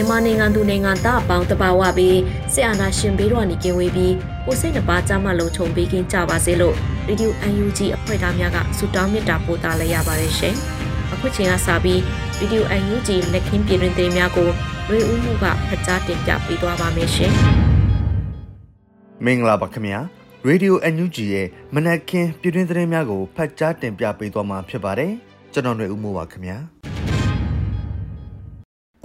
မြန်မာနိုင်ငံသူနိုင်ငံသားအပေါင်းတဘာဝပြီးစစ်အာဏာရှင်ဘေးတော်နေကင်းဝေးပြီးကိုစိတ်နှပါကြမ်းမှလုံခြုံပေးကင်းကြပါစေလို့ရေဒီယို UNG အဖွဲ့သားများကဆုတောင်းမေတ္တာပို့သလိုက်ရပါတယ်ရှင်။အခုချိန်ကစပြီးရေဒီယို UNG လက်ခင်းပြည်တွင်သတင်းများကိုရွေဦးမှုကဖကြားတင်ပြပေးသွားပါမယ်ရှင်။မင်္ဂလာပါခင်ဗျာ။ Radio NUG ရဲ့မနက်ခင်းပြည်တွင်သတင်းများကိုဖတ်ကြားတင်ပြပေးသွားမှာဖြစ်ပါတယ်။ကျွန်တော်ຫນွေဦးမိုးပါခင်ဗျာ။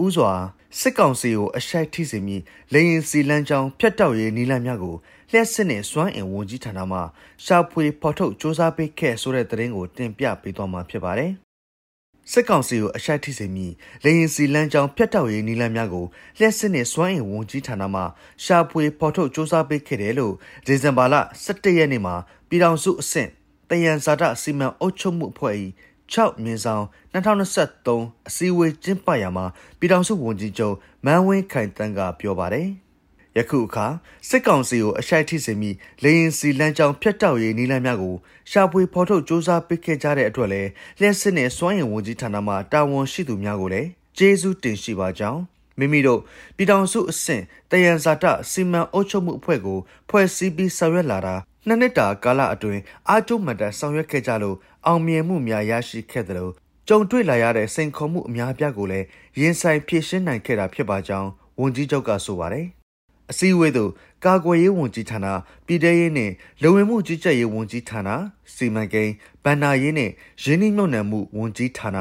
ဥစွာ စစ်ကောင်စီကိုအရှိုက်ထိစေမိလေရင်စီလန်းချောင်းဖျက်တောက်ရေးနီလန်းများကိုလျှက်စစ်နဲ့စွမ်းအင်ဝန်ကြီးဌာနမှရှာဖွေဖော်ထုတ်စ조사ပေးခဲ့ဆိုတဲ့သတင်းကိုတင်ပြပေးသွားမှာဖြစ်ပါတယ်။စစ်ကောင်စီကိုအရှိုက်ထိစေမိလေရင်စီလန်းချောင်းဖျက်တောက်ရေးနီလန်းများကိုလျှက်စစ်နဲ့စွမ်းအင်ဝန်ကြီးဌာနမှရှာဖွေဖော်ထုတ်စ조사ပေးခဲ့တယ်လို့ဒီဇင်ဘာလ17ရက်နေ့မှာပြည်ထောင်စုအဆင့်တယံဇာတစီမံအုပ်ချုပ်မှုအဖွဲ့၏ 6မြင်းဆောင်2023အစည်းအဝေးကျင်းပရာမှာပြည်ထောင်စုဝန်ကြီးချုပ်မန်းဝင်းခိုင်တန်းကပြောပါတယ်။ယခုအခါစစ်ကောင်စီကိုအရှိုက်ထိစေမိလေရင်စီလမ်းကြောင်းဖျက်တောက်ရေးနီလန်းများကိုရှာဖွေဖော်ထုတ်စ조사ပစ်ခဲ့ကြတဲ့အတွက်လည်းလျှက်စစ်နဲ့စွမ်းရင်ဝန်ကြီးဌာနမှတာဝန်ရှိသူများကိုလည်းကျေးဇူးတင်ရှိပါကြောင်းမိမိတို့ပြည်ထောင်စုအဆင့်တယံဇာတစီမံအုပ်ချုပ်မှုအဖွဲ့ကိုဖွဲ့စည်းပြီးဆောင်ရွက်လာတာ နှစ်နှစ်တာကာလအတွင်းအာကျုံမတန်ဆောင်ရွက်ခဲ့ကြလို့အောင်မြင်မှုများရရှိခဲ့တယ်လို့ကြုံတွေ့လာရတဲ့စိန်ခေါ်မှုအများအပြားကိုလည်းရင်ဆိုင်ဖြေရှင်းနိုင်ခဲ့တာဖြစ်ပါကြောင်းဝန်ကြီးချုပ်ကဆိုပါတယ်။အစည်းအဝေးသို့ကာကွယ်ရေးဝန်ကြီးဌာနပြည်ထရေးနှင့်လူဝင်မှုကြီးကြပ်ရေးဝန်ကြီးဌာနစီမံကိန်းဗန္နာရေးနှင့်ရင်းနှီးမြှုပ်နှံမှုဝန်ကြီးဌာန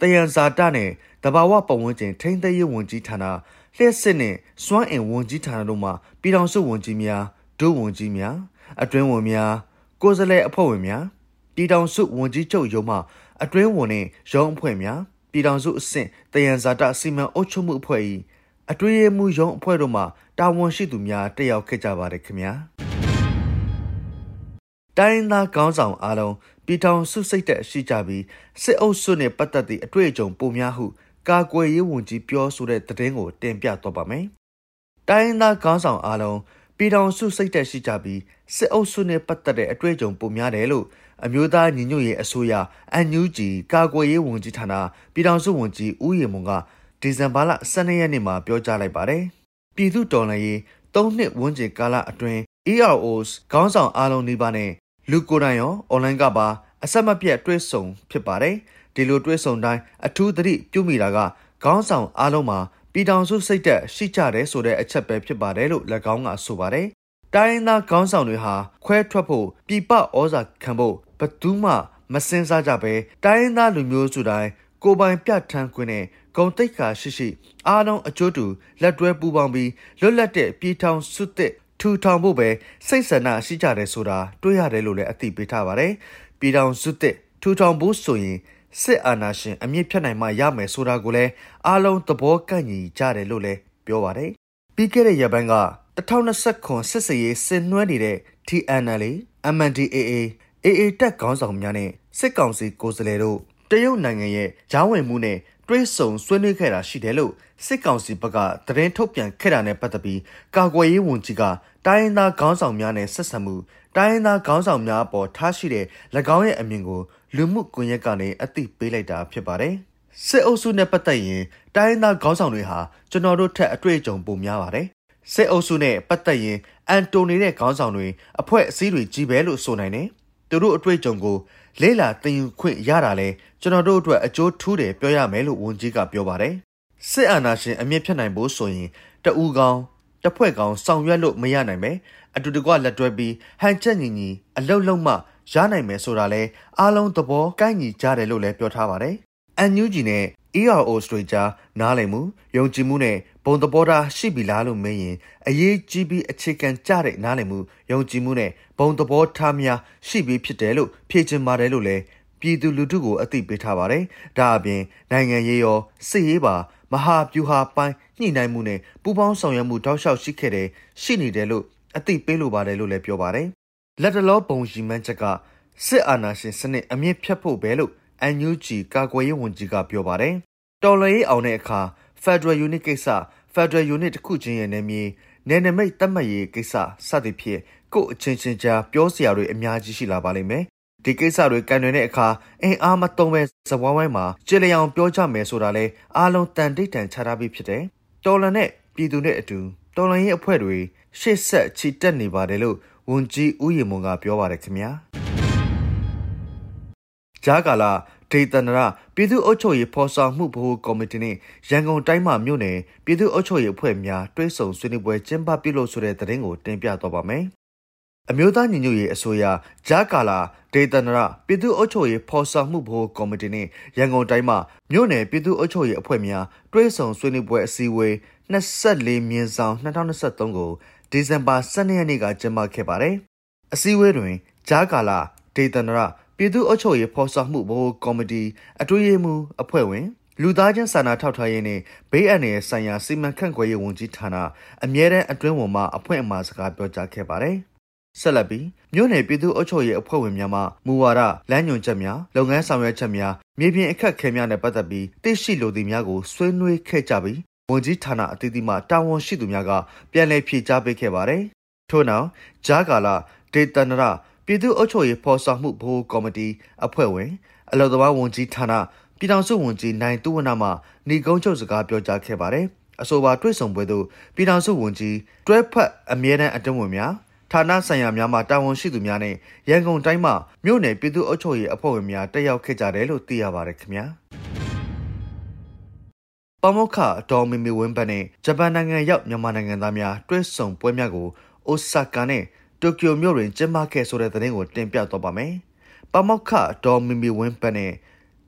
တယံဇာတနှင့်တဘာဝပတ်ဝန်းကျင်ထိန်းသိမ်းရေးဝန်ကြီးဌာနလျှက်စစ်နှင့်စွမ်းအင်ဝန်ကြီးဌာနတို့မှပြည်ထောင်စုဝန်ကြီးများဒုဝန်ကြီးများ အတွင်းဝန်များကိုယ်စားလှယ်အဖွဲ့ဝင်များပြည်ထောင်စုဝန်ကြီးချုပ်ရုံးမှအတွင်းဝန်နှင့်ရုံးအဖွဲ့များပြည်ထောင်စုအဆင့်တယံဇာတစီမံအုပ်ချုပ်မှုအဖွဲ့၏အတွင်းရေးမှူးရုံးအဖွဲ့တို့မှတာဝန်ရှိသူများတက်ရောက်ခဲ့ကြပါတယ်ခင်ဗျာတိုင်းသားကောင်းဆောင်အားလုံးပြည်ထောင်စုစိတ်သက်ရှိကြပြီးစစ်အုပ်စုနဲ့ပတ်သက်သည့်အတွေ့အကြုံပုံများဟုကာကွယ်ရေးဝန်ကြီးပြောဆိုတဲ့သတင်းကိုတင်ပြတော့ပါမယ်။တိုင်းသားကောင်းဆောင်အားလုံး ပြည်ထောင်စုစိတ်သက်ရှိကြပြီးစစ်အုပ်စုနဲ့ပတ်သက်တဲ့အတွေ့အကြုံပုံများတယ်လို့အမျိုးသားညီညွတ်ရေးအစိုးရအန်ယူဂျီကာကွယ်ရေးဝန်ကြီးဌာနပြည်ထောင်စုဝန်ကြီးဦးရီမွန်ကဒီဇင်ဘာလ12ရက်နေ့မှာပြောကြားလိုက်ပါတယ်။ပြည်သူတော်လှန်ရေး၃နှစ်ဝန်းကျင်ကာလအတွင်း EROs ခေါင်းဆောင်အားလုံးနှိပါနဲ့လူကိုယ်တိုင်ရောအွန်လိုင်းကပါအဆက်မပြတ်တွဲဆုံဖြစ်ပါတယ်။ဒီလိုတွဲဆုံတိုင်းအထူးသတိပြုမိတာကခေါင်းဆောင်အားလုံးမှာ ပြည်ထောင်စုစိတ်သက်ရှိကြတယ်ဆိုတဲ့အချက်ပဲဖြစ်ပါတယ်လို့၎င်းကဆိုပါတယ်။တိုင်းသားခေါင်းဆောင်တွေဟာခွဲထွက်ဖို့ပြပဩဇာခံဖို့ဘသူမှမစင်စားကြပဲတိုင်းသားလူမျိုးစုတိုင်းကိုပိုင်ပြဋ္ဌာန်းခွင့်နဲ့ဂုံတိတ်ခါရှိရှိအားလုံးအကျိုးတူလက်တွဲပူးပေါင်းပြီးလွတ်လပ်တဲ့ပြည်ထောင်စုသစ်ထူထောင်ဖို့ပဲစိတ်ဆန္ဒရှိကြတယ်ဆိုတာတွေ့ရတယ်လို့လည်းအသိပေးထားပါတယ်။ပြည်ထောင်စုသစ်ထူထောင်ဖို့ဆိုရင် စစ်အာဏာရှင်အမြင့်ဖြတ်နိုင်မှရမယ်ဆိုတာကိုလည်းအားလုံးသဘောကန့်ညီကြတယ်လို့လည်းပြောပါတယ်။ပြီးခဲ့တဲ့ရက်ပိုင်းက2020ခုစစ်စရေးဆင်နွှဲနေတဲ့ TNL MNDAA AA တက်ခေါင်းဆောင်များနဲ့စစ်ကောင်စီကိုယ်စားလှယ်တို့တရုတ်နိုင်ငံရဲ့ဂျားဝင်မှုနဲ့တွဲဆုံဆွေးနွေးခဲ့တာရှိတယ်လို့စစ်ကောင်စီဘက်ကသတင်းထုတ်ပြန်ခဲ့တာနဲ့ပတ်သက်ပြီးကာကွယ်ရေးဝန်ကြီးကတိုင်းရင်းသားခေါင်းဆောင်များနဲ့ဆက်ဆံမှုတိုင်းရင်းသားခေါင်းဆောင်များအပေါ်ထားရှိတဲ့၎င်းရဲ့အမြင်ကို လူမှုကွန်ရက်ကနေအသိပေးလိုက်တာဖြစ်ပါတယ်။စစ်အုပ်စုနဲ့ပတ်သက်ရင်တိုင်းရင်းသားခေါင်းဆောင်တွေဟာကျွန်တော်တို့ထက်အတွေ့အကြုံပိုများပါတယ်။စစ်အုပ်စုနဲ့ပတ်သက်ရင်အန်တိုနီတဲ့ခေါင်းဆောင်တွေအဖွဲ့အစည်းတွေကြီးပဲလို့ဆိုနိုင်တယ်။သူတို့အတွေ့အကြုံကိုလေးလာတင်ယူခွင့်ရတာလဲကျွန်တော်တို့အတွက်အကျိုးထူးတယ်ပြောရမယ်လို့ဝန်ကြီးကပြောပါတယ်စစ်အာဏာရှင်အမြင့်ဖြတ်နိုင်ဖို့ဆိုရင်တအူကောင်တစ်ဖွဲ့ကောင်ဆောင်ရွက်လို့မရနိုင်ပဲအတူတကွလက်တွဲပြီးဟန်ချက်ညီညီအလုတ်လုံးမှ ရနိုင်မယ်ဆိုတာလဲအားလုံးသဘောကိုက်ညီကြတယ်လို့လည်းပြောထားပါတယ်။ NUG နဲ့ ERO စတွေကြားနားလည်မှုယုံကြည်မှုနဲ့ဘုံသဘောထားရှိပြီလားလို့မေးရင်အရေးကြီးပြီးအခြေခံကြတဲ့နားလည်မှုယုံကြည်မှုနဲ့ဘုံသဘောထားများရှိပြီးဖြစ်တယ်လို့ဖြေချင်ပါတယ်လို့လည်းပြည်သူလူထုကိုအသိပေးထားပါတယ်။ဒါအပြင်နိုင်ငံရေးရောစစ်ရေးပါမဟာဗျူဟာပိုင်းညှိနှိုင်းမှုနဲ့ပူးပေါင်းဆောင်ရွက်မှုတောက်လျှောက်ရှိခဲ့တယ်ရှိနေတယ်လို့အသိပေးလိုပါတယ်လို့လည်းပြောပါတယ်။ လက်တလောပုံရှိမှန်းချက်ကစစ်အာဏာရှင်စနစ်အမြင့်ဖြတ်ဖို့ပဲလို့ NUG ကာကွယ်ရေးဝန်ကြီးကပြောပါတယ်။တော်လှန်ရေးအောင်တဲ့အခါ Federal Unit ကိစ္စ Federal Unit တစ်ခုချင်းရဲ့နယ်မြေနယ်နိမိတ်သတ်မှတ်ရေးကိစ္စစသဖြင့်ကို့အချင်းချင်းကြားပြောစရာတွေအများကြီးရှိလာပါလိမ့်မယ်။ဒီကိစ္စတွေကန်တွင်တဲ့အခါအင်အားမသုံးပဲဇဝိုင်းဝိုင်းမှာကြေလျောင်ပြောကြမယ်ဆိုတာလဲအားလုံးတန်တိတ်တန်ချထားပြီးဖြစ်တယ်။တော်လန်နဲ့ပြည်သူနဲ့အတူတော်လန်ရေးအဖွဲ့တွေရှေ့ဆက်ချီတက်နေပါတယ်လို့ ဝန်ကြီးဦးရီမွန်ကပြောပါတယ်ခင်ဗျာ။ဂျာကာလာဒေသနရပြည်သူ့အုပ်ချုပ်ရေးဖော်ဆောင်မှုဗဟိုကော်မတီနဲ့ရန်ကုန်တိုင်းမှမြို့နယ်ပြည်သူ့အုပ်ချုပ်ရေးအဖွဲ့များတွဲဆုံဆွေးနွေးပွဲကျင်းပပြုလုပ်ဆိုတဲ့သတင်းကိုတင်ပြတော့ပါမယ်။အမျိုးသားညီညွတ်ရေးအစိုးရဂျာကာလာဒေသနရပြည်သူ့အုပ်ချုပ်ရေးဖော်ဆောင်မှုဗဟိုကော်မတီနဲ့ရန်ကုန်တိုင်းမှမြို့နယ်ပြည်သူ့အုပ်ချုပ်ရေးအဖွဲ့များတွဲဆုံဆွေးနွေးပွဲအစည်းအဝေး24မြင်းဆောင်2023ကို ဒီဇင်ဘာ12ရက်နေ့ကကျင်းပခဲ့ပါတယ်။အစည်းအဝေးတွင်ဂျာကာလာဒေသနရပြည်သူ့အုပ်ချုပ်ရေးဖော်ဆောင်မှုဗဟိုကော်မတီအထွေထွေမှုအဖွဲ့ဝင်လူသားချင်းစာနာထောက်ထားရေးနဲ့ဘေးအန္တရာယ်ဆိုင်ရာစီမံခန့်ခွဲရေးဝန်ကြီးဌာနအမြဲတမ်းအတွင်းဝန်မှအဖွဲ့အမှာစကားပြောကြားခဲ့ပါတယ်။ဆက်လက်ပြီးမြို့နယ်ပြည်သူ့အုပ်ချုပ်ရေးအဖွဲ့ဝင်များမှမူဝါဒလမ်းညွှန်ချက်များလုပ်ငန်းဆောင်ရွက်ချက်များမြေပြင်အခက်အခဲများနဲ့ပတ်သက်ပြီးသိရှိလိုသည့်များကိုဆွေးနွေးခဲ့ကြပြီး ဝန်ကြီးဌာနအသီးသီးမှတာဝန်ရှိသူများကပြန်လည်ဖြေကြားပေးခဲ့ပါတယ်။ထို့နောက်ဂျာကာလာဒေတနရပြည်သူ့အုပ်ချုပ်ရေးဖော်ဆောင်မှုဗဟိုကော်မတီအဖွဲ့ဝင်အလုံသမားဝန်ကြီးဌာနပြည်ထောင်စုဝန်ကြီးနိုင်သူဝနမှညီကုန်းချုပ်စကားပြောကြားခဲ့ပါတယ်။အဆိုပါတွေ့ဆုံပွဲသို့ပြည်ထောင်စုဝန်ကြီးတွဲဖက်အမြဲတမ်းအတွင်းဝင်များဌာနဆိုင်ရာများမှတာဝန်ရှိသူများနဲ့ရန်ကုန်တိုင်းမှမြို့နယ်ပြည်သူ့အုပ်ချုပ်ရေးအဖွဲ့ဝင်များတက်ရောက်ခဲ့ကြတယ်လို့သိရပါတယ်ခင်ဗျာ ပမောက္ခဒေါ်မီမီဝင်းဘတ်နဲ့ဂျပန်နိုင်ငံရောက်မြန်မာနိုင်ငံသားများတွဲဆုံပွဲများကိုအိုဆာကာနဲ့တိုကျိုမြို့တွင်ကျင်းပခဲ့ဆိုတဲ့သတင်းကိုတင်ပြတော့ပါမယ်။ပမောက္ခဒေါ်မီမီဝင်းပန်နဲ့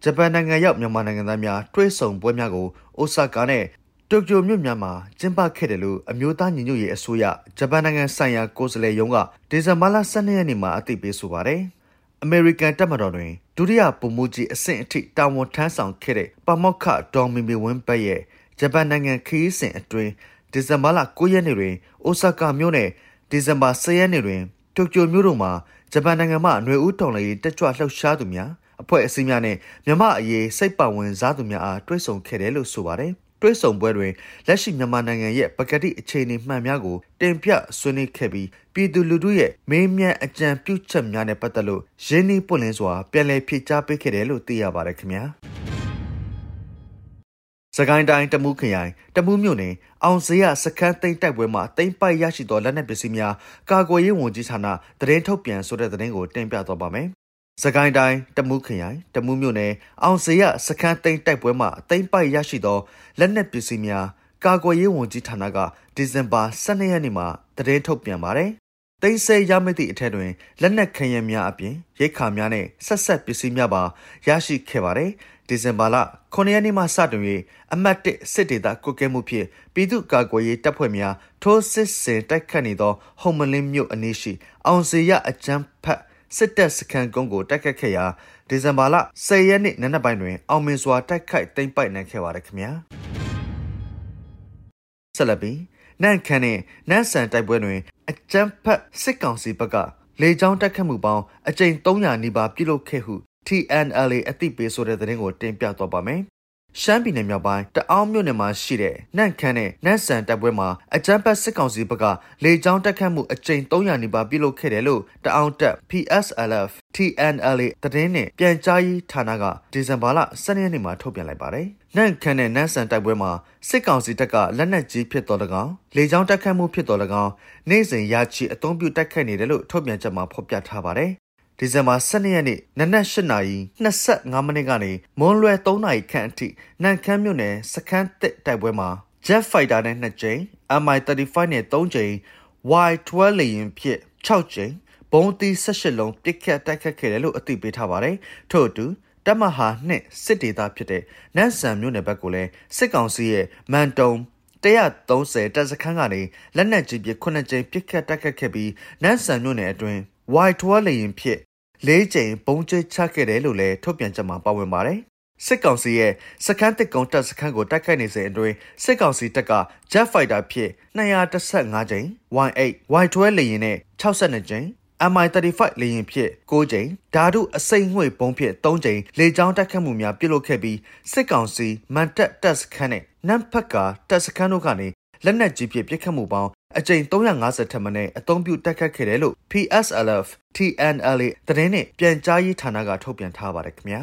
ဂျပန်နိုင်ငံရောက်မြန်မာနိုင်ငံသားများတွဲဆုံပွဲများကိုအိုဆာကာနဲ့တိုကျိုမြို့များမှာကျင်းပခဲ့တယ်လို့အမျိုးသားညီညွတ်ရေးအစိုးရဂျပန်နိုင်ငံဆိုင်ရာကိုယ်စားလှယ်ရုံးကဒီဇင်ဘာလ12ရက်နေ့မှာအသိပေးဆိုပါတယ်။ အမေရိကန်တပ်မတော်တွင်ဒုတိယပုံမှုကြီးအဆင့်အထိတာဝန်ထမ်းဆောင်ခဲ့တဲ့ပမောက္ခဒေါ်မီမီဝင်းပတ်ရဲ့ဂျပန်နိုင်ငံခရီးစဉ်အတွင်းဒီဇင်ဘာလ9ရက်နေ့တွင်အိုဆာကာမြို့နယ်ဒီဇင်ဘာ10ရက်နေ့တွင်တိုကျိုမြို့တော်မှာဂျပန်နိုင်ငံမှຫນွေဦးတောင်လေတက်ကြွလှုပ်ရှားသူများအဖွဲ့အစည်းများနဲ့မြန်မာအရေးစိတ်ပါဝင်စားသူများအားတွဲဆုံခဲ့တယ်လို့ဆိုပါတယ်။ တွဲဆုံပွဲတွင်လက်ရှိမြန်မာနိုင်ငံရဲ့ပကတိအခြေအနေမှန်များကိုတင်ပြဆွေးနွေးခဲ့ပြီးပြည်သူလူထုရဲ့မေးမြန်းအကြံပြုချက်များနဲ့ပတ်သက်လို့ရင်းနှီးပွင့်လင်းစွာပြန်လည်ဖြေကြားပေးခဲ့တယ်လို့သိရပါတယ်ခင်ဗျာ။စကိုင်းတိုင်းတမူးခရိုင်တမူးမြို့နယ်အောင်စရစခန်းသိမ်းတိုက်ပွဲမှာတိမ့်ပိုက်ရရှိသောလက်နက်ပစ္စည်းများကာကွယ်ရေးဝန်ကြီးဌာနသတင်းထုတ်ပြန်ဆိုတဲ့သတင်းကိုတင်ပြသွားပါမယ်။ စကိုင်းတိုင်းတမူးခရိုင်တမူးမြို့နယ်အောင်စရစခန်းသိမ်းတိုက်ပွဲမှာတိမ့်ပိုက်ရရှိသောလက်နက်ပစ္စည်းများကာကွယ်ရေးဝန်ကြီးဌာနကဒီဇင်ဘာ12ရက်နေ့မှာသတင်းထုတ်ပြန်ပါတယ်။တိမ့်ဆဲရမိသည့်အထက်တွင်လက်နက်ခဲယမ်းများအပြင်ရိတ်ခါများနဲ့ဆက်ဆက်ပစ္စည်းများပါရရှိခဲ့ပါတယ်။ဒီဇင်ဘာလ9ရက်နေ့မှစတင်၍အမတ်1စစ်ဒေသကုတ်ကဲမှုဖြင့်ပြည်သူ့ကာကွယ်ရေးတပ်ဖွဲ့များထိုးစစ်ဆင်တိုက်ခတ်နေသောဟုံမလင်းမြို့အနီးရှိအောင်စီရအကျန်းဖတ် စစ်တပ်စခန်းကုန်းကိုတိုက်ခတ်ခဲ့ရာဒီဇင်ဘာလ10ရက်နေ့နံနက်ပိုင်းတွင် အောင်မြင်စွာတိုက်ခိုက်သိမ်းပိုက်နိုင်ခဲ့ပါရခင်ဗျာဆက်လက်ပြီးနန့်ခမ်းနဲ့နန့်ဆန်တိုက်ပွဲတွင်အကျန်းဖတ်စစ်ကောင်စီဘက်ကလေကြောင်းတိုက်ခတ်မှုပေါင်းအကြိမ်300နီးပါးပြုလုပ်ခဲ့ဟု TNLA အသိပေးဆိုတဲ့သတင်းကိုတင်ပြတော့ပါမယ်။ ရှမ်းပြည်နယ်မြောက်ပိုင်းတအောင်းမြို့နယ်မှာရှိတဲ့နန့်ခမ်းနဲ့နန့်ဆန်တပ်ပွဲမှာအကြမ်းဖက်စစ်ကောင်စီဘက်ကလေကြောင်းတက်ခတ်မှုအကြိမ်300နီးပါးပြုလုပ်ခဲ့တယ်လို့တအောင်းတပ် PSLF TNLA သတင်းနဲ့ပြန်ကြားရေးဌာနကဒီဇင်ဘာလ12ရက်နေ့မှာထုတ်ပြန်လိုက်ပါတယ်။နန့်ခမ်းနဲ့နန့်ဆန်တိုက်ပွဲမှာစစ်ကောင်စီတပ်ကလက်နက်ကြီးဖြစ်တော်၎င်းလေကြောင်းတက်ခတ်မှုဖြစ်တော်၎င်းနေ့စဉ်ရချီအုံပြုတက်ခတ်နေတယ်လို့ထုတ်ပြန်ချက်မှာဖော်ပြထားပါတယ်။ ဒီဇင်ဘာ12ရက်နေ့နနက်8နာရီ25မိနစ်ကနေမွန်းလွဲ3နာရီခန့်အထိနန်ခမ်းမြို့နယ်စခန်းတစ်တိုက်ပွဲမှာ Jet Fighter နဲ့2ကြိမ် MI-35 နဲ့3ကြိမ် Y-12 လေယာဉ်ဖြင့်6ကြိမ်ဘုံသီး18လုံးပစ်ခတ်တိုက်ခတ်ခဲ့တယ်လို့အသိပေးထားပါတယ်။ထို့အတူတမဟာနှင့်စစ်ဒေသဖြစ်တဲ့နန့်ဆန်မြို့နယ်ဘက်ကိုလည်းစစ်ကောင်စီရဲ့မန်တုံ130တပ်စခန်းကနေလက်နက်ကြီးပစ်9ကြိမ်ပစ်ခတ်တိုက်ခတ်ခဲ့ပြီးနန့်ဆန်မြို့နယ်အတွင်း Y12 လေယာဉ်ဖြင့်၄ကြိမ်ပုံကျချခဲ့တယ်လို့လည်းထုတ်ပြန်ချက်မှာပါဝင်ပါတယ်။စစ်ကောင်စီရဲ့စခန်းတစ်ကုံတပ်စခန်းကိုတိုက်ခိုက်နေစဉ်အတွင်းစစ်ကောင်စီတပ်က Jet Fighter ဖြင့်215ကြိမ် Y8 Y12 လေယာဉ်နဲ့62ကြိမ် MI35 လေယာဉ်ဖြင့်6ကြိမ်ဓာတုအစိမ့်ငွေပုံဖြင့်3ကြိမ်လေကြောင်းတိုက်ခတ်မှုများပြုလုပ်ခဲ့ပြီးစစ်ကောင်စီမန်တက်တပ်စခန်းနဲ့နမ်ဖက်ကတပ်စခန်းတို့ကနေလက်နက်ကြီးဖြင့်ပစ်ခတ်မှုပေါင်း အကြိမ်350ထက်မနည်းအသုံးပြုတိုက်ခတ်ခဲ့တယ်လို့ PSLF TNLA သတင်းနဲ့ပြန်ကြားရေးဌာနကထုတ်ပြန်ထားပါတယ်ခင်ဗျာ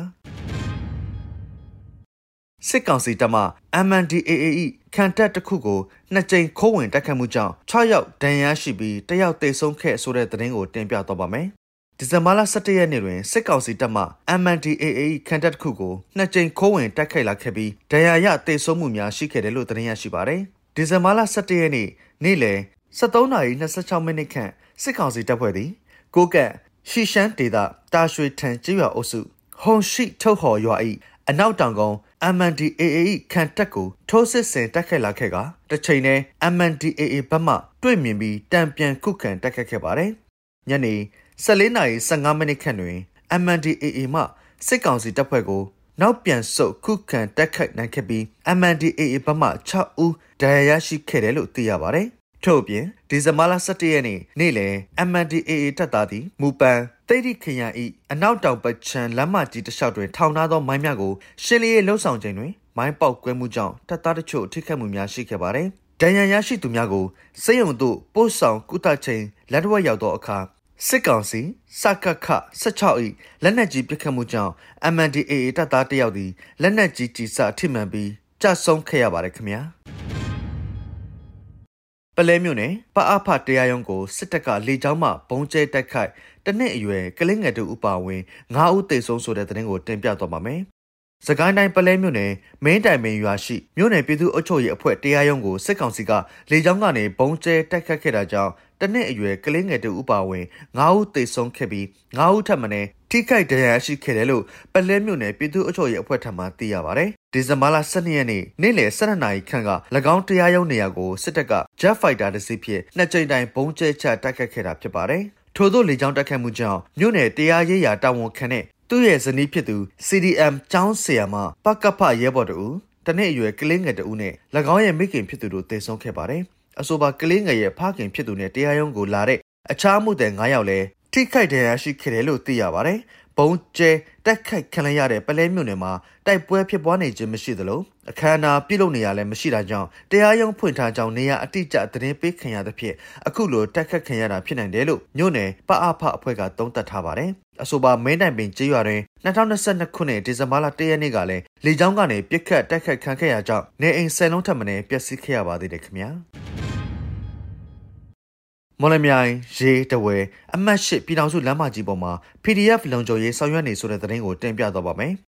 စစ်ကောင်စီတပ်မှ MNDAA ခံတပ်တစ်ခုကိုနှစ်ကြိမ်ခိုးဝင်တိုက်ခတ်မှုကြောင့်6ယောက်ဒဏ်ရာရှိပြီးတယောက်သေဆုံးခဲ့ဆိုတဲ့သတင်းကိုတင်ပြတော့ပါမယ်။ဒီဇင်ဘာလ17ရက်နေ့တွင်စစ်ကောင်စီတပ်မှ MNDAA ခံတပ်တစ်ခုကိုနှစ်ကြိမ်ခိုးဝင်တိုက်ခိုက်လာခဲ့ပြီးဒဏ်ရာရသေဆုံးမှုများရှိခဲ့တယ်လို့သတင်းရရှိပါတယ်။ ဒီဇင်ဘာလ17ရက်နေ့နေ့လယ်73:26မိနစ်ခန့်စစ်ကောင်စီတပ်ဖွဲ့သည်ကိုကန့်ရှီရှမ်းဒေသတာရွှေထန်ကျေးရွာအုပ်စုဟုံရှိထုတ်ဟော်ရွာ၏အနောက်တောင်ကုန်း MNDAA ခံတက်ကိုထိုးစစ်ဆင်တိုက်ခိုက်လာခဲ့ကတစ်ချိန်နဲ့ MNDAA ဘက်မှတွေ့မြင်ပြီးတံပြန်ခုခံတိုက်ခိုက်ခဲ့ပါတယ်။ညနေ14:15မိနစ်ခန့်တွင် MNDAA မှစစ်ကောင်စီတပ်ဖွဲ့ကို နောက်ပြန်ဆုတ်ခုခံတိုက်ခိုက်နိုင်ခဲ့ပြီး MNDAA ဘက်မှ6ဦးဒဏ်ရာရရှိခဲ့တယ်လို့သိရပါတယ်။ထို့ပြင်ဒီဇင်ဘာလ17ရက်နေ့နေ့လယ် MNDAA တပ်သားသည်မူပန်တိတ်တိခရိုင်ဤအနောက်တောင်ပချံလမ်းမကြီးတစ်လျှောက်တွင်ထောင်ထားသောမိုင်းများကိုရှင်းလင်းရေးလှုပ်ဆောင်ခြင်းတွင်မိုင်းပေါက်ကွဲမှုကြောင့်တပ်သားတချို့ထိခိုက်မှုများရှိခဲ့ပါသည်။ဒဏ်ရာရရှိသူများကိုစေယုံတို့ပို့ဆောင်ကုသချိန်လက်တော့ရောက်သောအခါ စစ်ကောင်စီစကခ16ဤလက်နက်ကြီးပစ်ခတ်မှုကြောင့် MNDAA တပ်သားတယောက်သည်လက်နက်ကြီးကြီးစထိမှန်ပြီးကြဆုံးခဲ့ရပါတယ်ခင်ဗျာ။ပလဲမြို့နယ်ပအဖတရားရုံးကိုစစ်တပ်ကလေကြောင်းမှဘုံကျဲတိုက်ခိုက်တနစ်အရွယ်ကလင်းငယ်တူဥပါဝင်9ဦးသေဆုံးဆိုတဲ့သတင်းကိုတင်ပြသွားပါမယ်။စကိုင်းတိုင်းပလဲမြို့နယ်မင်းတိုင်မင်းရွာရှိမြို့နယ်ပြည်သူ့အုပ်ချုပ်ရေးအဖွဲ့တရားရုံးကိုစစ်ကောင်စီကလေကြောင်းကနေဘုံကျဲတိုက်ခတ်ခဲ့တာကြောင့် တနစ်အရွယ်ကလေးငယ်တူဥပါဝင်9ဦးသေဆုံးခဲ့ပြီး9ဦးထပ်မံထိခိုက်ဒဏ်ရာရှိခဲ့တယ်လို့ပလဲမြို့နယ်ပြည်သူ့အုပ်ချုပ်ရေးအဖွဲ့ထံမှသိရပါတယ်။ဒီဇင်ဘာလ12ရက်နေ့နေ့လယ်12နာရီခန့်က၎င်းတရားရုံးနေရာကိုစစ်တပ်က Jet Fighter တစ်စီးဖြင့်နှစ်ကြိမ်တိုင်ဘုံကျဲချတိုက်ခတ်ခဲ့တာဖြစ်ပါတယ်။ထို့သောလေကြောင်းတိုက်ခတ်မှုကြောင့်မြို့နယ်တရားရေးရာတာဝန်ခံတဲ့သူ့ရဲ့ဇနီးဖြစ်သူ CDM ကျောင်းဆရာမပကဖရဲဘော်တူတနေ့အရွယ်ကလေးငယ်တူနဲ့၎င်းရဲ့မိခင်ဖြစ်သူတို့တေဆုံးခဲ့ပါတယ်။ အဆိုပါကလေးငယ်ရဲ့ဖခင်ဖြစ်သူနဲ့တရားရုံးကိုလာတဲ့အခြားမှုတဲ့9ယောက်လည်းထိခိုက်ဒဏ်ရာရှိခဲ့တယ်လို့သိရပါတယ်။ဘုံကျဲတက်ခိုက်ခံရတဲ့ပလဲမြို့နယ်မှာတိုက်ပွဲဖြစ်ပွားနေခြင်းမရှိသလို အခမ်းအနားပြုလုပ်နေရလည်းမရှိတာကြောင့်တရားရုံးဖွင့်ထားကြောင်းနေရအတိအကျသတင်းပေးခံရသဖြင့်အခုလိုတက်ခတ်ခံရတာဖြစ်နိုင်တယ်လို့မြို့နယ်ပအဖအဖွဲ့ကသုံးသပ်ထားပါတယ်။အဆိုပါမင်းတိုင်ပင်ကျေးရွာတွင်2022ခုနှစ်ဒီဇင်ဘာလ1ရက်နေ့ကလည်းလေကြောင်းကနေပြစ်ခတ်တိုက်ခတ်ခံခဲ့ရကြောင်းနေအိမ်ဆယ်လုံးထပ်မံပျက်စီးခဲ့ရပါသေးတယ်ခင်ဗျာ။မော်လမြိုင်ရေတဝဲအမှတ်၈ပြည်ထောင်စုလမ်းမကြီးပေါ်မှာ PDF လုံခြုံရေးဆောင်ရွက်နေဆိုတဲ့သတင်းကိုတင်ပြတော့ပါမယ်။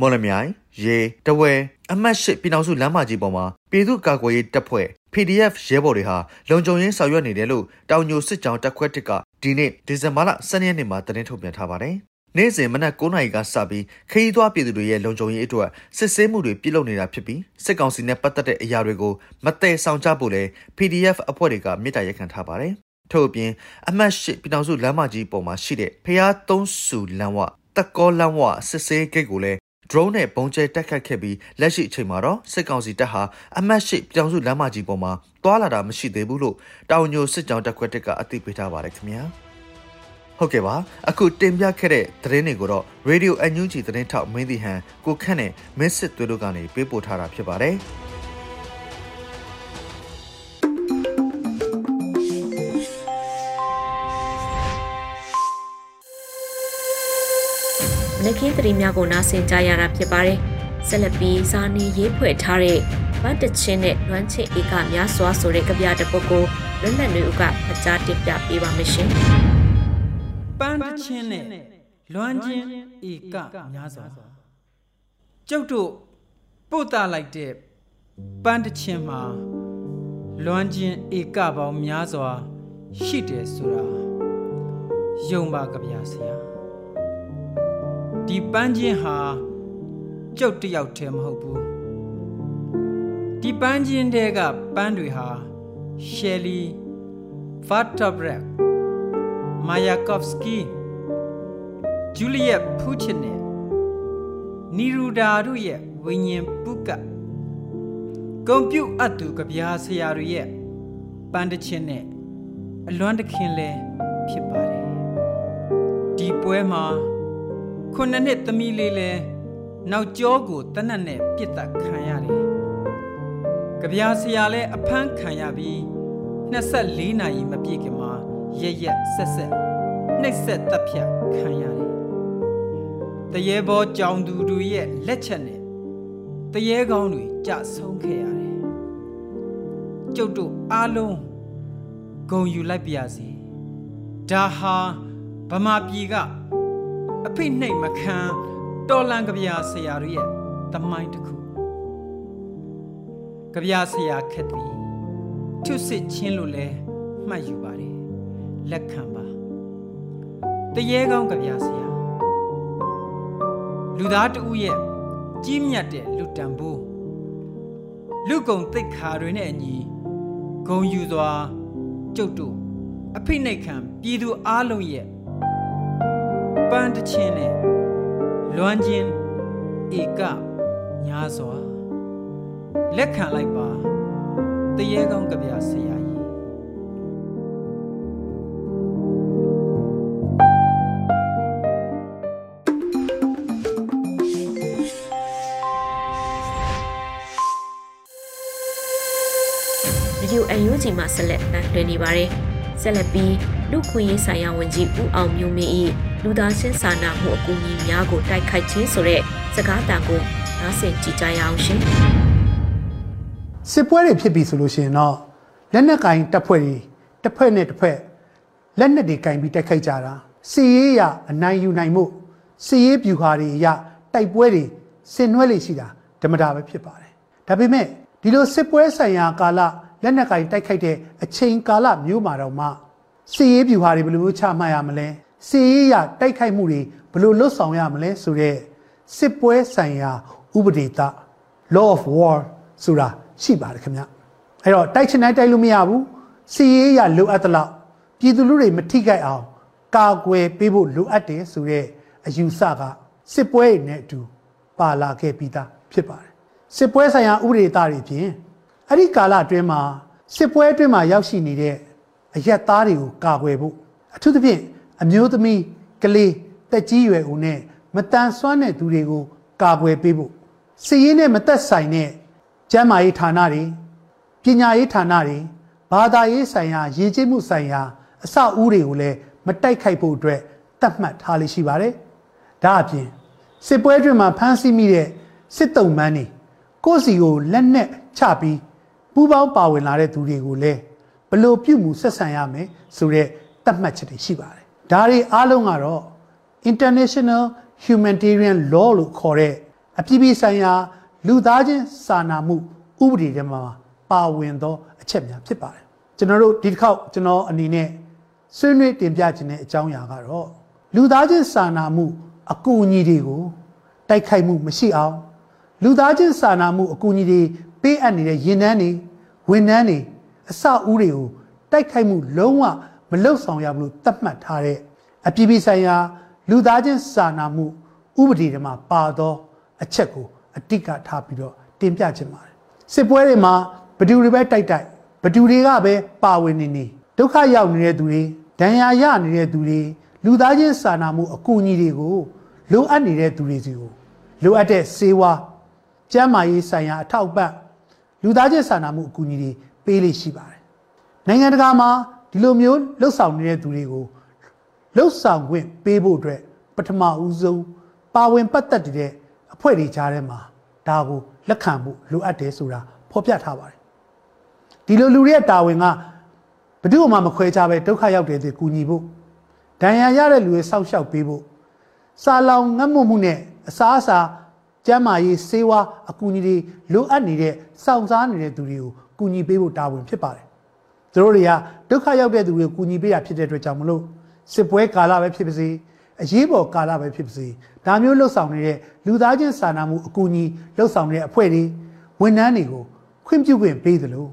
မော်လမြိုင်ရေတဝဲအမှတ်၈ပြည်ထောင်စုလမ်းမကြီးပေါ်မှာပြည်သူ့ကာကွယ်ရေးတပ်ဖွဲ့ PDF ရဲဘော်တွေဟာလုံခြုံရေးဆောင်ရွက်နေတယ်လို့တောင်ညိုစစ်ကြောင်းတပ်ခွဲတစ်ကဒီနေ့ဒီဇင်ဘာလ12ရက်နေ့မှာသတင်းထုတ်ပြန်ထားပါတယ်။နေ့စဉ်မနက်9:00နာရီကစပြီးခရီးသွားပြည်သူတွေရဲ့လုံခြုံရေးအတွက်စစ်ဆေးမှုတွေပြုလုပ်နေတာဖြစ်ပြီးစစ်ကောင်စီနဲ့ပတ်သက်တဲ့အရာတွေကိုမတည်ဆောင်ကြဖို့လဲ PDF အဖွဲ့တွေကမြစ်တာရက်ခံထားပါတယ်။ထို့အပြင်အမှတ်၈ပြည်တော်စုလမ်းမကြီးပေါ်မှာရှိတဲ့ဖျားသုံးစုလမ်းဝတက်ကောလမ်းဝစစ်ဆေးဂိတ်ကိုလည်း drone နဲ့ပုံကျဲတက်ခတ်ခဲ့ပြီးလက်ရှိအချိန်မှာတော့စစ်ကောင်စီတပ်ဟာအမတ်ရှိပြောင်စုလမ်းမကြီးပေါ်မှာတွာလာတာမရှိသေးဘူးလို့တောင်ညိုစစ်ကြောင်းတပ်ခွဲတက်ကအသိပေးထားပါတယ်ခင်ဗျာဟုတ်ကဲ့ပါအခုတင်ပြခဲ့တဲ့သတင်းတွေကိုတော့ Radio NUG သတင်းထောက်မင်းတီဟန်ကိုခန့်နဲ့မင်းစစ်သွေးတို့ကနေပေးပို့ထားတာဖြစ်ပါတယ် နခင်းတရီများကိုနားဆင်ကြရတာဖြစ်ပါတယ်။ဆက်လက်ပြီးဇာနီရေးဖွဲ့ထားတဲ့ဗတ်တချင်းနဲ့လွမ်းချင်းဧကများစွာဆိုတဲ့ကြပြတဲ့ပုဂ္ဂိုလ်လွတ်လပ်နေဦးကဖကြားတင်ပြပေးပါမရှင်။ပန်းတချင်းနဲ့လွမ်းချင်းဧကများစွာကျုပ်တို့ပို့တာလိုက်တဲ့ပန်းတချင်းမှာလွမ်းချင်းဧကပေါင်းများစွာရှိတယ်ဆိုတာယုံပါကြဗျာဆရာ ဒီပန်းချင်းဟာကျုပ်တယောက်တည်းမဟုတ်ဘူးဒီပန်းချင်းတဲကပန်းတွေဟာရှယ်လီဖတ်တာဘရက်မာယာကော့ဖ်စကီဂျူလီယက်ဖူချင်နဲ့နီရူဒါတို့ရဲ့ဝိညာဉ်ပုကကွန်ပျူအပ်သူကဗျာဆရာတွေရဲ့ပန်းတချင်းနဲ့အလွမ်းတခင်လဲဖြစ်ပါတယ်ဒီပွဲမှာ ခုနှစ်နှစ်သမီးလေးလဲနောက်ကျောကိုတနတ်နဲ့ပြစ်တက်ခံရတယ်ကြပြာဆရာလဲအဖမ်းခံရပြီး24နာရီမပြည့်ခင်မှာရက်ရက်ဆက်ဆက်နှိပ်ဆက်တပ်ဖြတ်ခံရတယ်တရေဘောကြောင်သူတို့ရဲ့လက်ချက်နဲ့တရေကောင်းတွေကြဆုံးခဲ့ရတယ်ကျုပ်တို့အားလုံးဂုံယူလိုက်ပါစီဒါဟာဗမာပြည်က အဖိနှိတ်မခံတော်လန်ကြပြာဆရာတို့ရဲ့တမိုင်းတစ်ခုကြပြာဆရာခက်သည်ထုစစ်ချင်းလို့လဲမှတ်ယူပါတယ်လက်ခံပါတရေကောင်းကြပြာဆရာလူသားတဦးရဲ့ကြီးမြတ်တဲ့လူတံပိုးလူကုံတိတ်ခါတွေနဲ့အညီဂုံယူစွာကျုပ်တို့အဖိနှိတ်ခံပြည်သူအားလုံးရဲ့ပ န်းတချင်းနဲ့လွမ်းချင်းဧကညာစွာလက်ခံလိုက်ပါတရေကောင်းကြပြဆရာကြီးဗီဒီယိုအန်ယူဂျီမှာဆက်လက်တင်ပြနေပါတယ်ဆက်လက်ပြီးလူခွင့်ရေးဆိုင်ရာဝန်ကြီးဦးအောင်မျိုးမင်း၏ လူသားချင်းစာနာမှုအကူအညီများကိုတိုက်ခိုက်ခြင်းဆိုတဲ့စကားတန်ကိုနားဆင်ကြည့်ကြရအောင်ရှင်စစ်ပွဲတွေဖြစ်ပြီဆိုလို့ရှိရင်တော့လက်နက်ကင်တပ်ဖွဲ့တွေတစ်ဖွဲ့နဲ့တစ်ဖွဲ့လက်နက်တွေကင်ပြီးတိုက်ခိုက်ကြတာစီရေးရအနိုင်ယူနိုင်မှုစီရေးပြူဟာတွေရတိုက်ပွဲတွေဆင်နွှဲလေရှိတာဓမ္မတာပဲဖြစ်ပါတယ်ဒါပေမဲ့ဒီလိုစစ်ပွဲဆိုင်ရာကာလလက်နက်ကင်တိုက်ခိုက်တဲ့အချိန်ကာလမျိုးမှာတော့မှစီရေးပြူဟာတွေဘယ်လိုမျိုးချမှတ်ရမလဲ စီရေးရတိုက်ခိုက်မှုတွေဘယ်လိုလွတ်ဆောင်ရမလဲဆိုတော့စစ်ပွဲဆိုင်ရာဥပဒေသ law of war ဆိုတာရှိပါတယ်ခင်ဗျအဲ့တော့တိုက်ချင်တိုင်းတိုက်လို့မရဘူးစီရေးရလိုအပ်သလောက်ပြည်သူလူတွေမထိခိုက်အောင်ကာကွယ်ပေးဖို့လိုအပ်တယ်ဆိုတဲ့အယူဆကစစ်ပွဲနဲ့အတူပါလာခဲ့ပြီးသားဖြစ်ပါတယ်စစ်ပွဲဆိုင်ရာဥပဒေသားတွေဖြင့်အဲ့ဒီကာလအတွင်းမှာစစ်ပွဲအတွင်းမှာရောက်ရှိနေတဲ့အရက်သားတွေကိုကာကွယ်ဖို့အထူးသဖြင့် အမျိုးသမီးကလေးတက်ကြီးရွယ်ဦးနဲ့မတန်ဆွမ်းတဲ့သူတွေကိုကာကွယ်ပေးဖို့စီးရင်နဲ့မသက်ဆိုင်တဲ့ကျန်းမာရေးဌာနတွေပညာရေးဌာနတွေဘာသာရေးဆိုင်ရာရည်ကျိမှုဆိုင်ရာအဆောက်အဦတွေကိုလည်းမတိုက်ခိုက်ဖို့အတွက်တတ်မှတ်ထားလေးရှိပါတယ်။ဒါအပြင်စစ်ပွဲတွင်မှာဖမ်းဆီးမိတဲ့စစ်တုံးမန်းတွေကိုယ့်စီကိုလက်နက်ချပြီးပူးပေါင်းပါဝင်လာတဲ့သူတွေကိုလည်းဘလို့ပြုမှုဆက်ဆံရမယ်ဆိုတဲ့တတ်မှတ်ချက်တွေရှိပါတယ်။ ဒါတွေအားလုံးကတော့ international humanitarian law လို့ခေါ်တဲ့အပြည်ပြည်ဆိုင်ရာ လူသားချင်းစာနာမှုဥပဒေထဲမှာပါဝင်သော အချက်များဖြစ်ပါတယ်ကျွန်တော်တို့ဒီတစ်ခေါက်ကျွန်တော်အနေနဲ့ဆွေးနွေးတင်ပြခြင်းတဲ့အကြောင်းအရာကတော့လူသားချင်းစာနာမှုအကူအညီတွေကိုတိုက်ခိုက်မှုမရှိအောင်လူသားချင်းစာနာမှုအကူအညီတွေပေးအပ်နေတဲ့ရင်နှန်းတွေဝန်နှန်းတွေအဆောက်အဦတွေကိုတိုက်ခိုက်မှုလုံးဝ မလုပ်ဆောင်ရဘူးလို့သတ်မှတ်ထားတဲ့အပြည်ပြည်ဆိုင်ရာလူသားချင်းစာနာမှုဥပဒေတွေမှာပါသောအချက်ကိုအတိတ်ကထားပြီးတော့တင်ပြခြင်းပါတယ်စစ်ပွဲတွေမှာဘဒူတွေပဲတိုက်တိုက်ဘဒူတွေကပဲပါဝင်နေနေဒုက္ခရောက်နေတဲ့သူတွေဒဏ်ရာရနေတဲ့သူတွေလူသားချင်းစာနာမှုအကူအညီတွေကိုလိုအပ်နေတဲ့သူတွေစီကိုလိုအပ်တဲ့စေဝါကျန်းမာရေးဆိုင်ရာအထောက်အပံ့လူသားချင်းစာနာမှုအကူအညီတွေပေးလိရှိပါတယ်နိုင်ငံတကာမှာ ဒီလိုမျိုးလှုပ်ဆောင်နေတဲ့သူတွေကိုလှုပ်ဆောင်ခွင့်ပေးဖို့အတွက်ပထမဦးဆုံးပါဝင်ပတ်သက်တဲ့အဖွဲ့တွေကြားထဲမှာဒါကိုလက်ခံဖို့လိုအပ်တယ်ဆိုတာဖော်ပြထားပါတယ်ဒီလိုလူတွေရဲ့တာဝန်ကဘယ်သူမှမခွဲခြားပဲဒုက္ခရောက်တဲ့သူကူညီဖို့ဒဏ်ရာရတဲ့လူတွေစောင့်ရှောက်ပေးဖို့စာလောင်ငတ်မွတ်မှုနဲ့အစားအစာကျန်းမာရေးဆေးဝါးအကူအညီတွေလိုအပ်နေတဲ့စောင့်စားနေတဲ့သူတွေကိုကူညီပေးဖို့တာဝန်ဖြစ်ပါတယ် သူတို့တွေကဒုက္ခရောက်တဲ့သူတွေကိုကူညီပေးတာဖြစ်တဲ့အတွက်ကြောင့်မလို့စစ်ပွဲကာလပဲဖြစ်ပါစေအရေးပေါ်ကာလပဲဖြစ်ပါစေဒါမျိုးလှုပ်ဆောင်နေတဲ့လူသားချင်းစာနာမှုအကူအညီလှုပ်ဆောင်တဲ့အဖွဲ့တွေဝန်ထမ်းတွေကိုခွင့်ပြုခွင့်ပေးသလို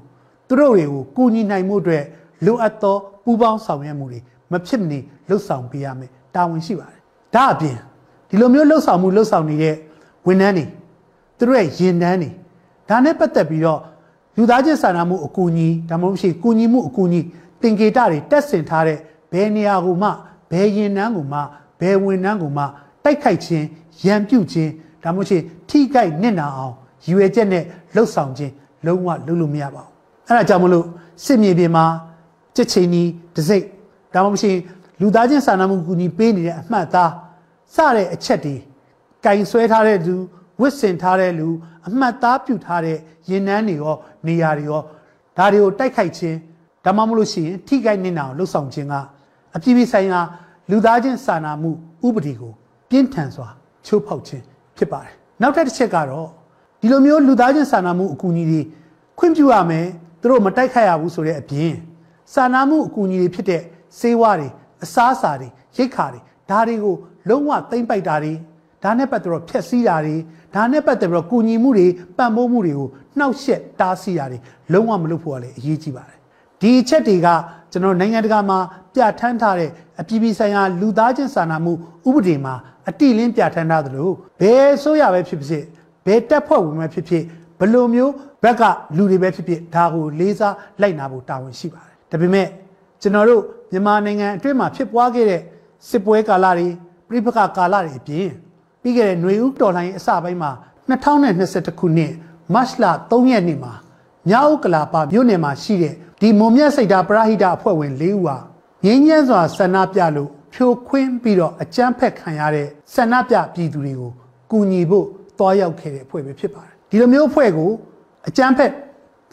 သူတို့တွေကိုကူညီနိုင်မှုအတွက်လိုအပ်သောပူးပေါင်းဆောင်ရွက်မှုတွေမဖြစ်မနေလှုပ်ဆောင်ပေးရမယ်တာဝန်ရှိပါတယ်ဒါအပြင်ဒီလိုမျိုးလှုပ်ဆောင်မှုလှုပ်ဆောင်နေတဲ့ဝန်ထမ်းတွေသူတို့ရဲ့ရင်တန်းတွေဒါနဲ့ပတ်သက်ပြီးတော့ လူသားချင်းစာနာမှုအကူအညီဒါမှမဟုတ်ရှိကူညီမှုအကူအညီသင်္ကေတတွေတက်ဆင်ထားတဲ့ဘယ်နေရာကိုမှဘယ်ရင်နှန်းကိုမှဘယ်ဝန်နှန်းကိုမှတိုက်ခိုက်ခြင်းရန်ပြုတ်ခြင်းဒါမှမဟုတ်ရှိထိခိုက်နစ်နာအောင်ရည်ရွယ်ချက်နဲ့လှုပ်ဆောင်ခြင်းလုံးဝလုပ်လို့မရပါဘူးအဲ့ဒါကြောင့်မလို့စစ်မြေပြင်မှာကြက်ချင်းကြီးတစိမ့်ဒါမှမဟုတ်လူသားချင်းစာနာမှုကူညီပေးနေတဲ့အမှတ်သားစတဲ့အချက်တွေကင်ဆွဲထားတဲ့လူဝစ်စင်ထားတဲ့လူအမှတ်သားပြုထားတဲ့ ရင်နှန်းတွေရောနေရာတွေရောဒါတွေကိုတိုက်ခိုက်ခြင်းဒါမှမဟုတ်ရှိရင်ထိခိုက်နေတာကိုလှုပ်ဆောင်ခြင်းကအပြည့်ပြည့်ဆိုင်ရာလူသားချင်းစာနာမှုဥပဒေကိုပြင်းထန်စွာချိုးဖောက်ခြင်းဖြစ်ပါတယ်နောက်ထပ်တစ်ချက်ကတော့ဒီလိုမျိုးလူသားချင်းစာနာမှုအကူအညီတွေခွင့်ပြုရမယ်သူတို့မတိုက်ခိုက်ရဘူးဆိုတဲ့အပြင်စာနာမှုအကူအညီတွေဖြစ်တဲ့စေဝါတွေအစားအစာတွေရိတ်ခါတွေဒါတွေကိုလုံးဝသိမ့်ပိုက်တာတွေဒါနဲ့ပတ်သက်တော့ဖျက်ဆီးတာတွေဒါနဲ့ပတ်သက်ပြီးတော့ကုညီမှုတွေပံ့ပိုးမှုတွေကို နှောက်ယှက်တားဆီးတာတွေလုံးဝမလုပ်ဖို့ကလည်းအရေးကြီးပါတယ်ဒီအချက်တွေကကျွန်တော်နိုင်ငံတကာမှာပြဋ္ဌာန်းထားတဲ့အပြည်ပြည်ဆိုင်ရာလူသားချင်းစာနာမှုဥပဒေမှာအတိလင်းပြဋ္ဌာန်းထားသလိုဘယ်ဆိုရပဲဖြစ်ဖြစ်ဘယ်တက်ဖွဲ့ဝင်ပဲဖြစ်ဖြစ်ဘလိုမျိုးဘက်ကလူတွေပဲဖြစ်ဖြစ်ဒါကိုလေးစားလိုက်နာဖို့တာဝန်ရှိပါတယ်ဒါပေမဲ့ကျွန်တော်တို့မြန်မာနိုင်ငံအတွင်းမှာဖြစ်ပွားခဲ့တဲ့စစ်ပွဲကာလတွေပြိပခကာလတွေအပြင်ပြီးခဲ့တဲ့ຫນွေဦးတော်လှန်ရေးအစပိုင်းမှာ2021ခုနှစ် မတ်လ3ရက်နေ့မှာမြောက်ကလာပါမြို့နယ်မှာရှိတဲ့ဒီမုံမြတ်စိတ်တာပရဟိတအဖွဲ့ဝင်၄ဦးဟာငင်းညမ်းစွာဆန္ဒပြလို့ဖြိုခွင်းပြီးတော့အကြမ်းဖက်ခံရတဲ့ဆန္ဒပြပြည်သူတွေကိုကူညီဖို့တွားရောက်ခဲ့တဲ့အဖွဲ့ပဲဖြစ်ပါတယ်ဒီလိုမျိုးအဖွဲ့ကိုအကြမ်းဖက်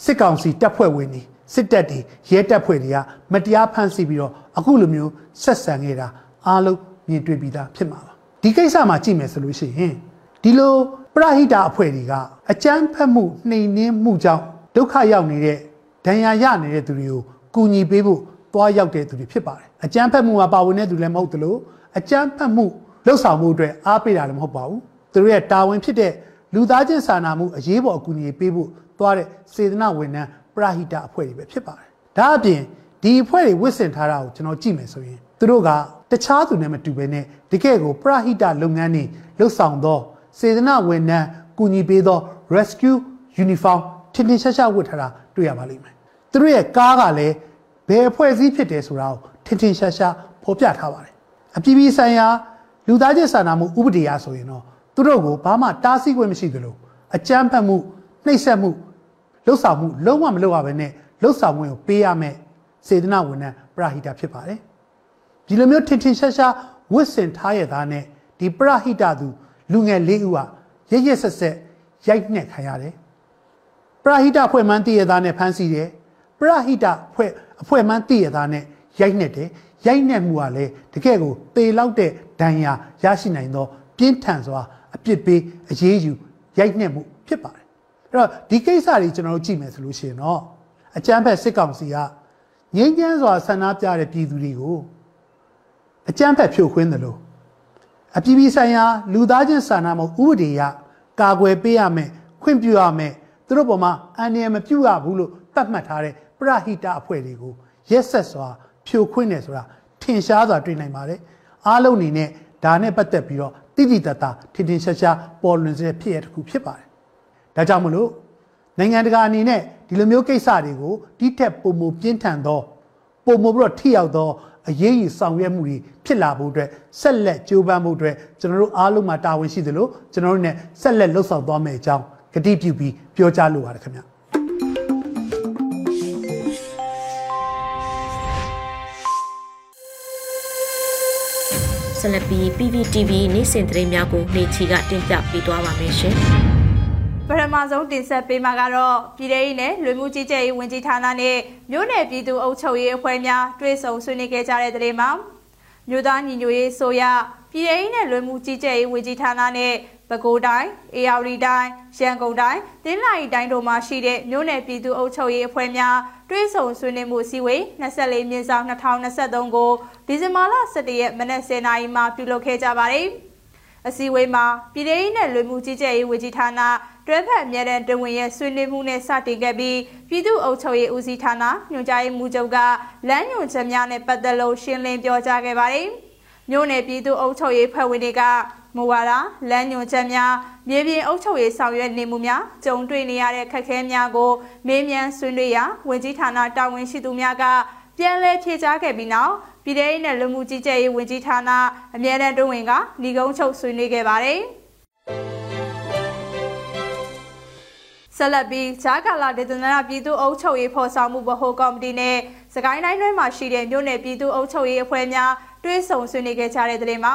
စစ်ကောင်စီတပ်ဖွဲ့ဝင်တွေစစ်တပ်တွေရဲတပ်ဖွဲ့တွေကမတရားဖမ်းဆီးပြီးတော့အခုလိုမျိုးဆက်ဆံနေတာအားလုံးမြင်တွေ့ပြီးသားဖြစ်မှာပါဒီကိစ္စမှာကြည့်မယ်ဆိုလို့ရှိရင် ဒီလိုပရဟိတအဖွဲ့တွေကအကြမ်းဖက်မှုနှိမ်နင်းမှုကြောင့်ဒုက္ခရောက်နေတဲ့ဒဏ်ရာရနေတဲ့သူတွေကိုကူညီပေးဖို့တွားရောက်တဲ့သူတွေဖြစ်ပါတယ်အကြမ်းဖက်မှုမှာပါဝင်တဲ့သူလည်းမဟုတ်သလိုအကြမ်းဖက်မှုလှုပ်ဆောင်မှုအတွက်အားပေးတာလည်းမဟုတ်ပါဘူးသူတို့ရဲ့တာဝန်ဖြစ်တဲ့လူသားချင်းစာနာမှုအရေးပေါ်အကူအညီပေးဖို့တွားတဲ့စေတနာဝန်ထမ်းပရဟိတအဖွဲ့တွေပဲဖြစ်ပါတယ်ဒါအပြင်ဒီအဖွဲ့တွေဝစ်ဆင်ထားတာကိုကျွန်တော်ကြည့်မယ်ဆိုရင်သူတို့ကတခြားသူနဲ့မတူဘဲနဲ့တကယ်ကိုပရဟိတလုပ်ငန်းတွေလှုပ်ဆောင်သော စေတနာဝန်ထမ်းကူညီပေးသော rescue uniform ထင်ထင်ရှားရှားဝတ်ထားတာတွေ့ရပါလိမ့်မယ်သူတို့ရဲ့ကားကလည်းဘယ်အဖွဲ့အစည်းဖြစ်တယ်ဆိုတာကိုထင်ထင်ရှားရှားဖော်ပြထားပါတယ်အပြည်ပြည်ဆိုင်ရာလူသားချင်းစာနာမှုဥပဒေအရဆိုရင်တော့သူတို့ကိုဘာမှတားဆီးခွင့်မရှိသလိုအကြမ်းဖက်မှုနှိပ်စက်မှုလှုပ်ဆောင်မှုလုံးဝမလုပ်ရဘဲနဲ့လှုပ်ဆောင်မှုကိုပေးရမယ်စေတနာဝန်ထမ်းပရဟိတဖြစ်ပါတယ်ဒီလိုမျိုးထင်ထင်ရှားရှားဝစ်စင်ထားရသားနဲ့ဒီပရဟိတသူ လူငယ်လေးဦးဟာရရဆက်ဆက်ရိုက်နှက်ခံရတယ်ပရဟိတဖွဲ့မှန်းတည်ရသားနဲ့ဖမ်းဆီးတယ်ပရဟိတဖွဲ့အဖွဲ့မှန်းတည်ရသားနဲ့ရိုက်နှက်တယ်ရိုက်နှက်မှုကလည်းတကယ့်ကိုသေလောက်တဲ့ဒဏ်ရာရရှိနိုင်သော ပြင်းထန်စွာအပြစ်ပေးအရေးယူရိုက်နှက်မှုဖြစ်ပါတယ်အဲ့တော့ဒီကိစ္စတွေကျွန်တော်တို့ကြည့်မယ်ဆိုလို့ရှိရင်တော့အကြမ်းဖက်စစ်ကောင်စီကငြိမ်းချမ်းစွာဆန္ဒပြတဲ့ပြည်သူတွေကိုအကြမ်းဖက်ဖြိုခွင်းတယ်လို့ အပြည်ပြည်ဆိုင်ရာလူသားချင်းစာနာမှုဥပဒေအရကာကွယ်ပေးရမယ်ခွင့်ပြုရမယ်သူတို့ပေါ်မှာအန္တရာယ်မပြုရဘူးလို့သတ်မှတ်ထားတဲ့ပရဟိတအဖွဲ့တွေကိုရက်ဆက်စွာဖြိုခွင်းတယ်ဆိုတာထင်ရှားစွာတွေ့နိုင်ပါတယ်အားလုံးအနေနဲ့ဒါနဲ့ပတ်သက်ပြီးတော့တိတိတတ်တာထင်ထင်ရှားရှားပေါ်လွင်စေဖြစ်ရတစ်ခုဖြစ်ပါတယ်ဒါကြောင့်မလို့နိုင်ငံတကာအနေနဲ့ဒီလိုမျိုးကိစ္စတွေကိုတိထက်ပုံမပြင်းထန်သောပုံမပြီးတော့ထိရောက်သော အရေးကြီးဆောင်ရွက်မှုတွေဖြစ်လာဖို့အတွက်ဆက်လက်ကြိုးပမ်းဖို့အတွက်ကျွန်တော်တို့အားလုံးမှာတာဝန်ရှိသလိုကျွန်တော်တို့ ਨੇ ဆက်လက်လှုပ်ဆောင်သွားမယ့်အကြောင်းကတိပြုပြီးပြောကြားလိုပါတယ်ခင်ဗျာဆက်လက်ပြီး PPTV နေ့စဉ်သတင်းများကိုနေချီကတင်ပြပေးသွားပါမယ်ရှင် ပထမဆုံးတင်ဆက်ပေးမှာကတော့ပြည်ထောင်စုနဲ့လူမှုကြီးကြပ်ရေးဝန်ကြီးဌာနနဲ့မြို့နယ်ပြည်သူ့အုပ်ချုပ်ရေးအဖွဲ့များတွဲဆုံဆွေးနွေးခဲ့ကြတဲ့တဲ့မှာမြို့သားညီညွတ်ရေးဆိုရပြည်ထောင်နဲ့လွယ်မှုကြီးကြပ်ရေးဝန်ကြီးဌာနနဲ့ပဲခူးတိုင်း၊အေရဝတီတိုင်း၊ရန်ကုန်တိုင်း၊တင်းလာရီတိုင်းတို့မှာရှိတဲ့မြို့နယ်ပြည်သူ့အုပ်ချုပ်ရေးအဖွဲ့များတွဲဆုံဆွေးနွေးမှုစည်းဝေး24မြင်းဆောင်2023ကိုဒီဇင်ဘာလ17ရက်မနက်10:00နာရီမှာပြုလုပ်ခဲ့ကြပါတယ်။ အစည်းအဝေးမှာပြည်ထောင်နဲ့လွယ်မှုကြီးကြပ်ရေးဝန်ကြီးဌာနတွဲဖက်အမြဲတမ်းတဝင်ရဲ့ဆွေးနွေးမှုနဲ့စတင်ခဲ့ပြီးပြည်သူ့အုပ်ချုပ်ရေးဦးစီးဌာနညွှန်ကြားရေးမှူးချုပ်ကလမ်းညွှန်ချက်များနဲ့ပတ်သက်လို့ရှင်းလင်းပြောကြားခဲ့ပါတယ်။မြို့နယ်ပြည်သူ့အုပ်ချုပ်ရေးဖွဲ့ဝင်တွေကမူဝါဒလမ်းညွှန်ချက်များမြေပြင်အုပ်ချုပ်ရေးဆောင်ရွက်နေမှုများကြုံတွေ့နေရတဲ့ခက်ခဲများကိုမေးမြန်းဆွေးနွေးရာဝန်ကြီးဌာနတာဝန်ရှိသူများကပြန်လည်ဖြေကြားခဲ့ပြီးနောက် ပြည်ထောင်နဲ့လူမှုကြီးကြပ်ရေးဝန်ကြီးဌာနအမြဲတမ်းတွဝင်ကညီကုန်းချုပ်ဆွေးနွေးခဲ့ပါတယ်။ဆက်လက်ပြီးဂျာကာလာဒေသနာပြည်သူ့အုပ်ချုပ်ရေးဖော်ဆောင်မှုဗဟိုကော်မတီနဲ့စကိုင်းတိုင်းတွင်းမှာရှိတဲ့မြို့နယ်ပြည်သူ့အုပ်ချုပ်ရေးအဖွဲ့များတွဲဆုံဆွေးနွေးခဲ့ကြတဲ့တဲ့မှာ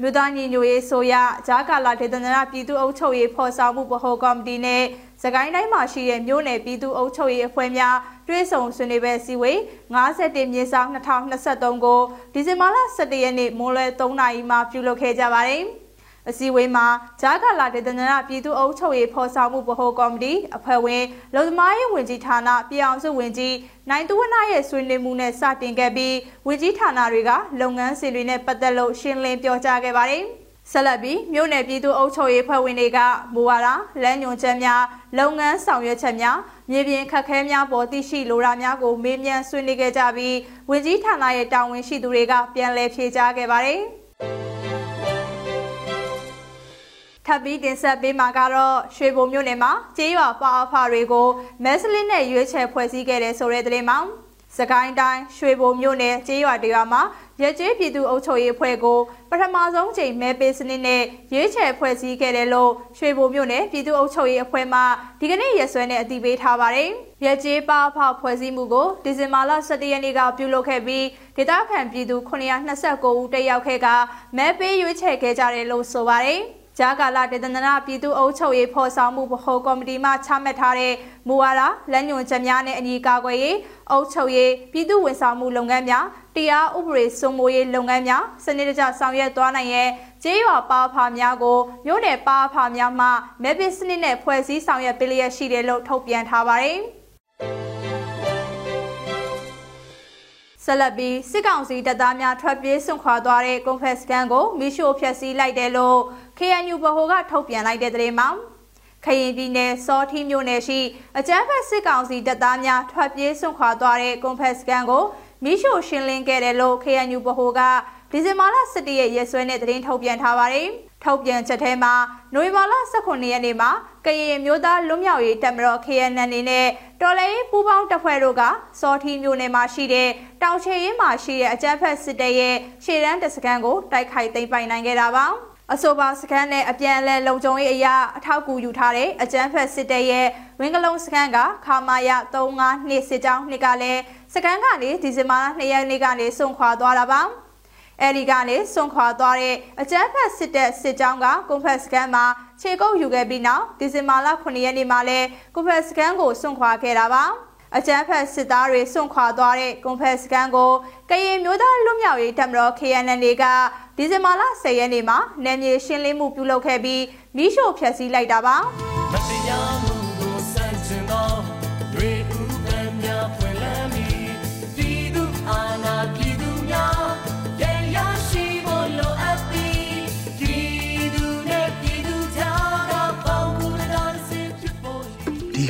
မြို့သားညီညွတ်ရေးဆိုရဂျာကာလာဒေသနာပြည်သူ့အုပ်ချုပ်ရေးဖော်ဆောင်မှုဗဟိုကော်မတီနဲ့ စကိုင်းတိုင်းမှာရှိတဲ့မြို့နယ်ပြည်သူ့အုပ်ချုပ်ရေးအဖွဲ့များတွဲဆုံဆွေးနွေးပွဲစီဝေး51မြေဆောင်2023ကိုဒီဇင်ဘာလ17ရက်နေ့မိုးလယ်3နာရီမှာပြုလုပ်ခဲ့ကြပါတယ်။အစည်းအဝေးမှာဂျာကာလာဒေသနာပြည်သူ့အုပ်ချုပ်ရေးဖော်ဆောင်မှုဗဟိုကော်မတီအဖွဲ့ဝင်လုံသမားရေးဝန်ကြီးဌာနပြည်အောင်စုဝန်ကြီးနိုင်သူဝနရဲ့ဆွေးနွေးမှုနဲ့စတင်ခဲ့ပြီးဝန်ကြီးဌာနတွေကလုပ်ငန်းစဉ်တွေနဲ့ပတ်သက်လို့ရှင်းလင်းပြောကြားခဲ့ပါတယ်။ ဆက်လက်ပြီးမြို့နယ်ပြည်သူ့အုပ်ချုပ်ရေးဖွဲ့ဝင်တွေကမူဝါဒလမ်းညွှန်ချက်များလုပ်ငန်းဆောင်ရွက်ချက်များမြေပြင်ခက်ခဲများပေါ်သိရှိလိုတာများကိုမေးမြန်းဆွေးနွေးခဲ့ကြပြီးဝန်ကြီးဌာနရဲ့တာဝန်ရှိသူတွေကပြန်လည်ဖြေကြားခဲ့ပါတယ်။ထပ်ပြီးတင်ဆက်ပေးမှာကတော့ရွှေဘုံမြို့နယ်မှာကျေးရွာပါအဖတွေကိုမက်စလင်းနဲ့ရွေးချယ်ဖွဲ့စည်းခဲ့တဲ့ဆိုတဲ့သတင်းမှာ စကိုင်းတိုင်းရွှေဘုံမြို့နယ်ကျေးရွာတရွာမှာရကျေးပြည်သူအုပ်ချုပ်ရေးအဖွဲ့ကိုပထမဆုံးချိန်မဲပေးစနစ်နဲ့ရွေးချယ်ဖွဲ့စည်းခဲ့တယ်လို့ရွှေဘုံမြို့နယ်ပြည်သူ့အုပ်ချုပ်ရေးအဖွဲ့မှဒီကနေ့ရက်စွဲနဲ့အတည်ပြုထားပါတယ်။ရကျေးပါအဖဖွဲ့စည်းမှုကိုဒီဇင်ဘာလ17ရက်နေ့ကပြုလုပ်ခဲ့ပြီးဒေသခံပြည်သူ929ဦးတက်ရောက်ခဲ့ကမဲပေးရွေးချယ်ခဲ့ကြတယ်လို့ဆိုပါတယ်။ ဂျာကာလာဒေသနာပြည်သူ့အုပ်ချုပ်ရေးဖော်ဆောင်မှုဗဟိုကော်မတီမှချမှတ်ထားတဲ့မူဝါဒလက်ညွှန်ချက်များနဲ့အညီကာကွယ်ရေးအုပ်ချုပ်ရေးပြည်သူ့ဝန်ဆောင်မှုလုပ်ငန်းများတရားဥပဒေစိုးမိုးရေးလုပ်ငန်းများစနစ်တကျဆောင်ရွက်သွားနိုင်ရဲ့ကျေးရွာပါဖာများကိုမြို့နယ်ပါဖာများမှမဲပစ်စနစ်နဲ့ဖွဲ့စည်းဆောင်ရွက်ပေးလျက်ရှိတယ်လို့ထုတ်ပြန်ထားပါတယ်။ ဆက်လက်ပြီးစစ်ကောင်စီတပ်သားများထွက်ပြေးစွန့်ခွာသွားတဲ့ကွန်ဖက်စကန်ကိုမီရှိုဖျက်ဆီးလိုက်တယ်လို့ KNU ဗဟိုကထုတ်ပြန်လိုက်တဲ့သတင်းမှာခရင်ပြည်နယ်စောထီမြို့နယ်ရှိအကြမ်းဖက်စစ်ကောင်စီတပ်သားများထွက်ပြေးစွန့်ခွာသွားတဲ့ကွန်ဖက်စကန်ကိုမီရှိုရှင်းလင်းခဲ့တယ်လို့ KNU ဗဟိုကဒီဇင်ဘာလ17ရက်ရက်စွဲနဲ့သတင်းထုတ်ပြန်ထားပါတယ်။ ထုတ်ပြန်ချက်ထဲမှာနိုဝင်ဘာလ18ရက်နေ့မှာကရင်မျိုးသားလွတ်မြောက်ရေးတပ်မတော် KNN နေနဲ့တော်လှန်ရေးပူးပေါင်းတပ်ဖွဲ့တို့ကစောထီမြို့နယ်မှာရှိတဲ့တောင်ချေရင်းမှာရှိတဲ့အကြမ်းဖက်စစ်တပ်ရဲ့ရှေ့တန်းတပ်စခန်းကိုတိုက်ခိုက်သိမ်းပိုက်နိုင်ခဲ့တာပါ။အဆိုပါစခန်းနဲ့အပြန်အလှန်လုံခြုံရေးအရာအထောက်အကူယူထားတဲ့အကြမ်းဖက်စစ်တပ်ရဲ့ဝင်းကလုံးစခန်းကခမာယ35စစ်ကြောင်းနှစ်ကလည်းစခန်းကနေဒီဇင်ဘာလ2ရက်နေ့ကနေစွန့်ခွာသွားတာပါ။ အဲဒီကနေစွန့်ခွာသွားတဲ့အကြမ်းဖက်စစ်တပ်စစ်ကြောင်းကကွန်ဖက်စကန်မှာခြေကုပ်ယူခဲ့ပြီးနောက်ဒီဇင်ဘာလ9ရက်နေ့မှာလဲကွန်ဖက်စကန်ကိုစွန့်ခွာခဲ့တာပါအကြမ်းဖက်စစ်သားတွေစွန့်ခွာသွားတဲ့ကွန်ဖက်စကန်ကိုကရင်မျိုးသားလွတ်မြောက်ရေးတပ်မတော် KNN ကဒီဇင်ဘာလ10ရက်နေ့မှာနယ်မြေရှင်းလင်းမှုပြုလုပ်ခဲ့ပြီးမိရှို့ဖျက်ဆီးလိုက်တာပါ